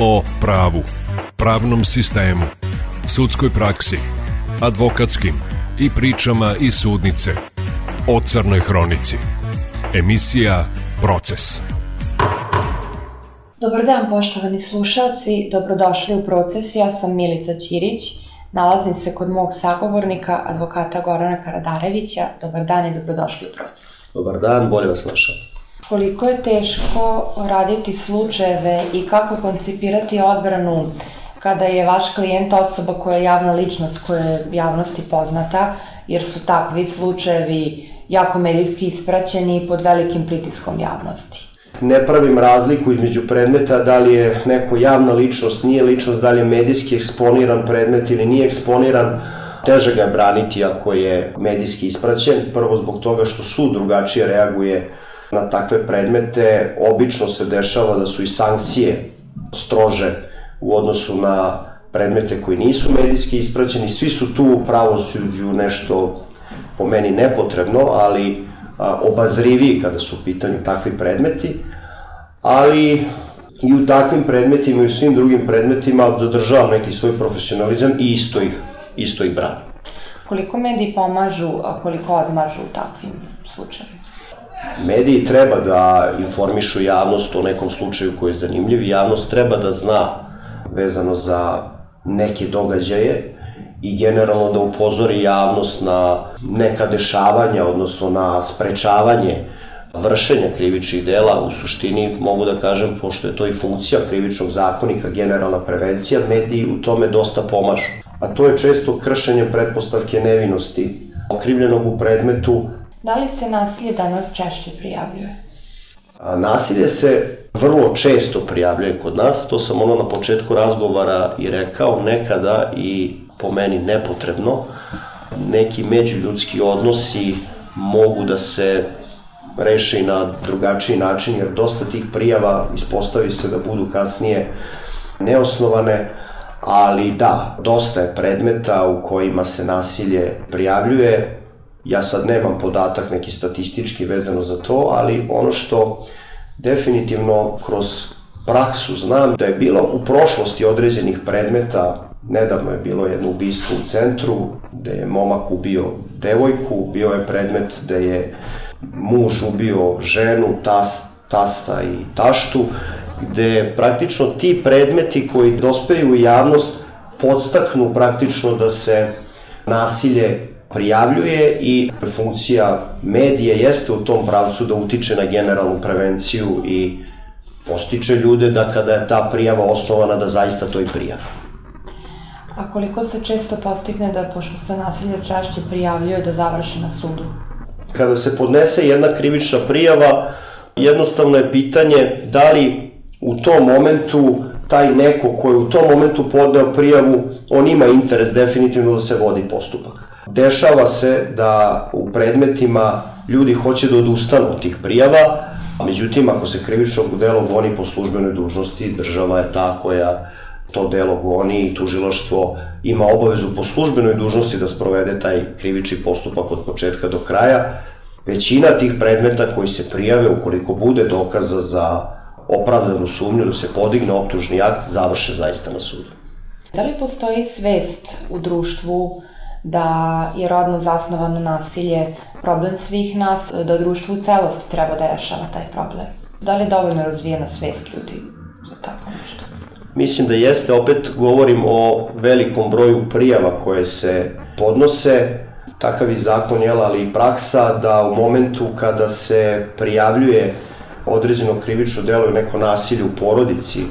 o pravu, pravnom sistemu, sudskoj praksi, advokatskim i pričama iz sudnice o Crnoj Hronici. Emisija Proces. Dobar dan poštovani slušalci, dobrodošli u Proces. Ja sam Milica Ćirić, nalazim se kod mog sagovornika, advokata Gorana Karadarevića. Dobar dan i dobrodošli u Proces. Dobar dan, bolje vas našao. Koliko je teško raditi slučajeve i kako koncipirati odbranu kada je vaš klijent osoba koja je javna ličnost, koja je javnosti poznata, jer su takvi slučajevi jako medijski ispraćeni pod velikim pritiskom javnosti. Ne pravim razliku između predmeta da li je neko javna ličnost, nije ličnost, da li je medijski eksponiran predmet ili nije eksponiran, teže ga je braniti ako je medijski ispraćen, prvo zbog toga što sud drugačije reaguje na takve predmete, obično se dešava da su i sankcije strože u odnosu na predmete koji nisu medijski ispraćeni, svi su tu u pravosuđu nešto po meni nepotrebno, ali obazriviji kada su u pitanju takvi predmeti, ali i u takvim predmetima i u svim drugim predmetima zadržavam neki svoj profesionalizam i isto ih, isto ih branim. Koliko mediji pomažu, a koliko odmažu u takvim slučajevima? Mediji treba da informišu javnost o nekom slučaju koji je zanimljiv i javnost treba da zna vezano za neke događaje i generalno da upozori javnost na neka dešavanja, odnosno na sprečavanje vršenja krivičnih dela, u suštini mogu da kažem, pošto je to i funkcija krivičnog zakonika, generalna prevencija, mediji u tome dosta pomažu. A to je često kršenje pretpostavke nevinosti okrivljenog u predmetu Da li se nasilje danas češće prijavljuje? A, nasilje se vrlo često prijavljuje kod nas, to sam ono na početku razgovara i rekao, nekada i po meni nepotrebno, neki međuljudski odnosi mogu da se reše i na drugačiji način, jer dosta tih prijava ispostavi se da budu kasnije neosnovane, ali da, dosta je predmeta u kojima se nasilje prijavljuje, Ja sad nemam podatak neki statistički vezano za to, ali ono što definitivno kroz praksu znam da je bilo u prošlosti određenih predmeta, nedavno je bilo jedno ubistvo u centru, gde je momak ubio devojku, bio je predmet da je muž ubio ženu, tas, tasta i taštu, gde praktično ti predmeti koji dospeju u javnost podstaknu praktično da se nasilje prijavljuje i funkcija medije jeste u tom pravcu da utiče na generalnu prevenciju i postiče ljude da kada je ta prijava osnovana da zaista to i prijava. A koliko se često postigne da, pošto se nasilje češće prijavljuje, da završi na sudu? Kada se podnese jedna krivična prijava, jednostavno je pitanje da li u tom momentu taj neko koji je u tom momentu podneo prijavu, on ima interes definitivno da se vodi postupak. Dešava se da u predmetima ljudi hoće da odustanu od tih prijava, međutim, ako se krivično delo goni po službenoj dužnosti, država je ta koja to delo goni i tužilaštvo ima obavezu po službenoj dužnosti da sprovede taj krivični postupak od početka do kraja. Većina tih predmeta koji se prijave, ukoliko bude dokaza za opravdanu sumnju da se podigne optužni akt, završe zaista na sudu. Da li postoji svest u društvu da je rodno zasnovano nasilje problem svih nas, da društvo u celosti treba da rešava taj problem. Da li je dovoljno razvijena svest ljudi za tako nešto? Mislim da jeste, opet govorim o velikom broju prijava koje se podnose, takav je zakon, jel, ali i praksa da u momentu kada se prijavljuje određeno krivično delo i neko nasilje u porodici,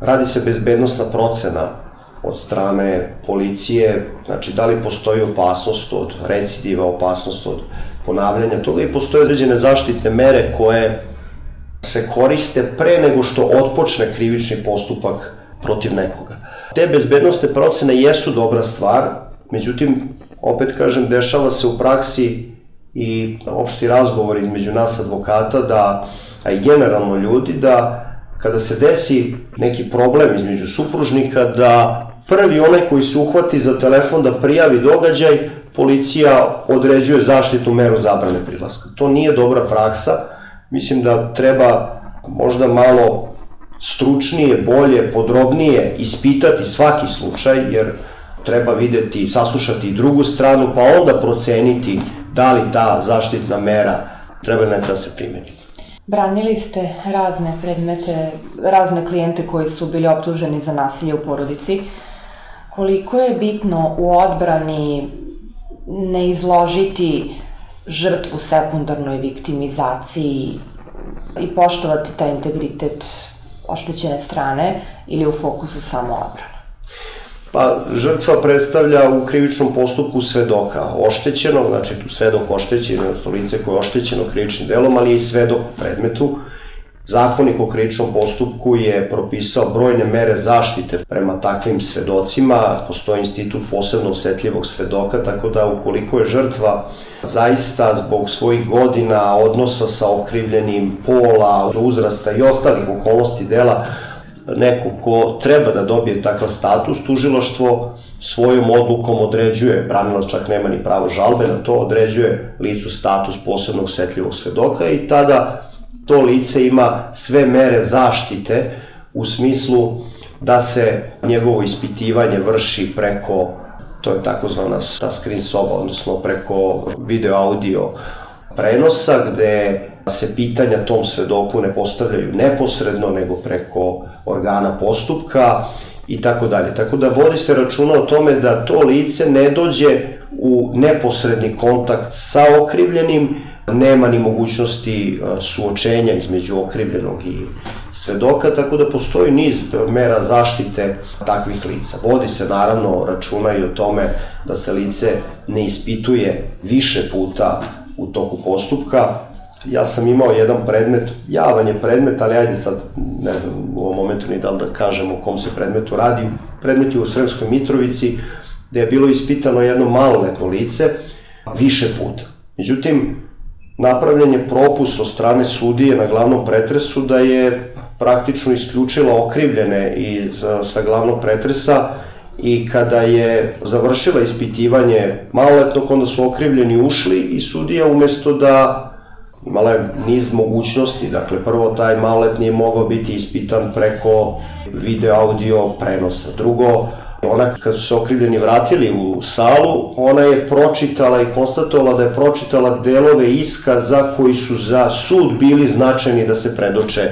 radi se bezbednostna procena od strane policije, znači da li postoji opasnost od recidiva, opasnost od ponavljanja toga i postoje određene zaštitne mere koje se koriste pre nego što otpočne krivični postupak protiv nekoga. Te bezbednostne procene jesu dobra stvar, međutim, opet kažem, dešava se u praksi i opšti razgovor između nas advokata da, a i generalno ljudi, da kada se desi neki problem između supružnika, da prvi onaj koji se uhvati za telefon da prijavi događaj, policija određuje zaštitnu meru zabrane prilaska. To nije dobra praksa, mislim da treba možda malo stručnije, bolje, podrobnije ispitati svaki slučaj, jer treba videti, saslušati drugu stranu, pa onda proceniti da li ta zaštitna mera treba ne da se primeni. Branili ste razne predmete, razne klijente koji su bili optuženi za nasilje u porodici. Koliko je bitno u odbrani ne izložiti žrtvu sekundarnoj viktimizaciji i poštovati taj integritet oštećene strane ili u fokusu samo odbrana? Pa, žrtva predstavlja u krivičnom postupku svedoka oštećeno, znači tu svedok oštećen, to lice koje je oštećeno krivičnim delom, ali i svedok u predmetu. Zakonik o krivičnom postupku je propisao brojne mere zaštite prema takvim svedocima, postoji institut posebno osetljivog svedoka, tako da ukoliko je žrtva zaista zbog svojih godina, odnosa sa okrivljenim pola, uzrasta i ostalih okolnosti dela, neko ko treba da dobije takav status, tužiloštvo svojom odlukom određuje, branilac čak nema ni pravo žalbe na to, određuje licu status posebnog osetljivog svedoka i tada to lice ima sve mere zaštite u smislu da se njegovo ispitivanje vrši preko, to je takozvana ta screen soba, odnosno preko video audio prenosa gde se pitanja tom svedoku ne postavljaju neposredno, nego preko organa postupka i tako dalje. Tako da vodi se računa o tome da to lice ne dođe u neposredni kontakt sa okrivljenim, nema ni mogućnosti e, suočenja između okrivljenog i svedoka, tako da postoji niz mera zaštite takvih lica. Vodi se naravno računa i o tome da se lice ne ispituje više puta u toku postupka. Ja sam imao jedan predmet, javan je predmet, ali ajde sad, ne znam u ovom momentu ni da li da kažem o kom se predmetu radi. Predmet je u Sremskoj Mitrovici, gde je bilo ispitano jedno maloletno lice više puta. Međutim, napravljen je propust od strane sudije na glavnom pretresu da je praktično isključila okrivljene i za, sa glavnog pretresa i kada je završila ispitivanje maloletnog, onda su okrivljeni ušli i sudija umesto da imala je niz mogućnosti, dakle prvo taj maloletni je mogao biti ispitan preko video audio prenosa, drugo Ona, kad su se okrivljeni vratili u salu, ona je pročitala i konstatovala da je pročitala delove iskaza koji su za sud bili značajni da se predoče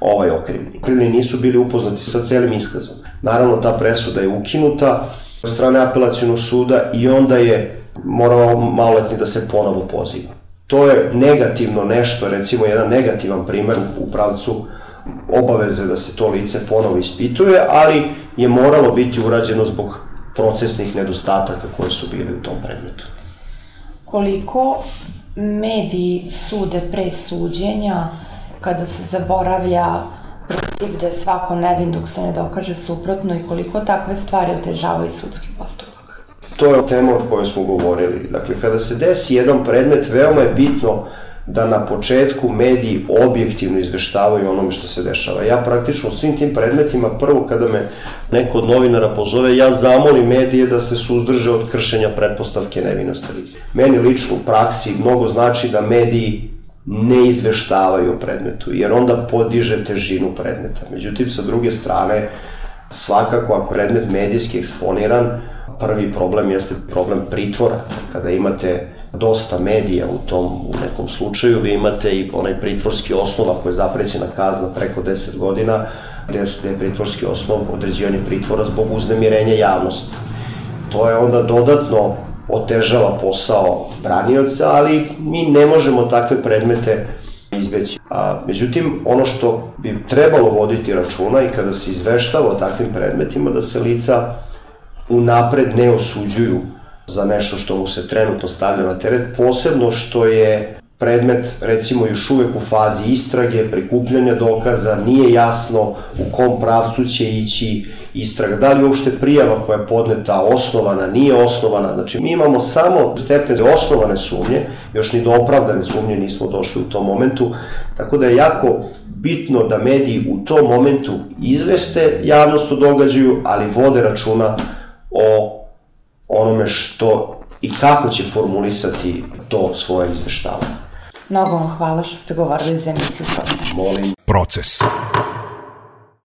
ovaj okrivljeni. Okrivljeni nisu bili upoznati sa celim iskazom. Naravno, ta presuda je ukinuta od strane apelacijonog suda i onda je morao maloletni da se ponovo poziva. To je negativno nešto, recimo jedan negativan primer u pravcu obaveze da se to lice ponovo ispituje, ali je moralo biti urađeno zbog procesnih nedostataka koje su bili u tom predmetu. Koliko mediji sude pre suđenja kada se zaboravlja princip da je svako nevin dok se ne dokaže suprotno i koliko takve stvari otežavaju sudski postupak? To je tema o kojoj smo govorili. Dakle, kada se desi jedan predmet, veoma je bitno da na početku mediji objektivno izveštavaju onome što se dešava. Ja praktično svim tim predmetima, prvo kada me neko od novinara pozove, ja zamolim medije da se suzdrže od kršenja pretpostavke nevinosti lica. Meni lično u praksi mnogo znači da mediji ne izveštavaju o predmetu, jer onda podiže težinu predmeta. Međutim, sa druge strane, svakako ako predmet medijski eksponiran, prvi problem jeste problem pritvora. Kada imate dosta medija u tom u nekom slučaju, vi imate i onaj pritvorski osnov, ako je zaprećena kazna preko 10 godina, gde je pritvorski osnov određivanje pritvora zbog uznemirenja javnosti. To je onda dodatno otežava posao branioca, ali mi ne možemo takve predmete izbeći. A, međutim, ono što bi trebalo voditi računa i kada se izveštava o takvim predmetima, da se lica unapred ne osuđuju za nešto što mu se trenutno stavlja na teret, posebno što je predmet recimo još uvek u fazi istrage, prikupljanja dokaza, nije jasno u kom pravcu će ići istraga, da li uopšte prijava koja je podneta osnovana, nije osnovana, znači mi imamo samo stepne osnovane sumnje, još ni do opravdane sumnje nismo došli u tom momentu, tako da je jako bitno da mediji u tom momentu izveste javnost o događaju, ali vode računa o onome što i kako će formulisati to svoje izveštavanje. Mnogo vam hvala što ste govorili za emisiju Proces. Molim. Proces.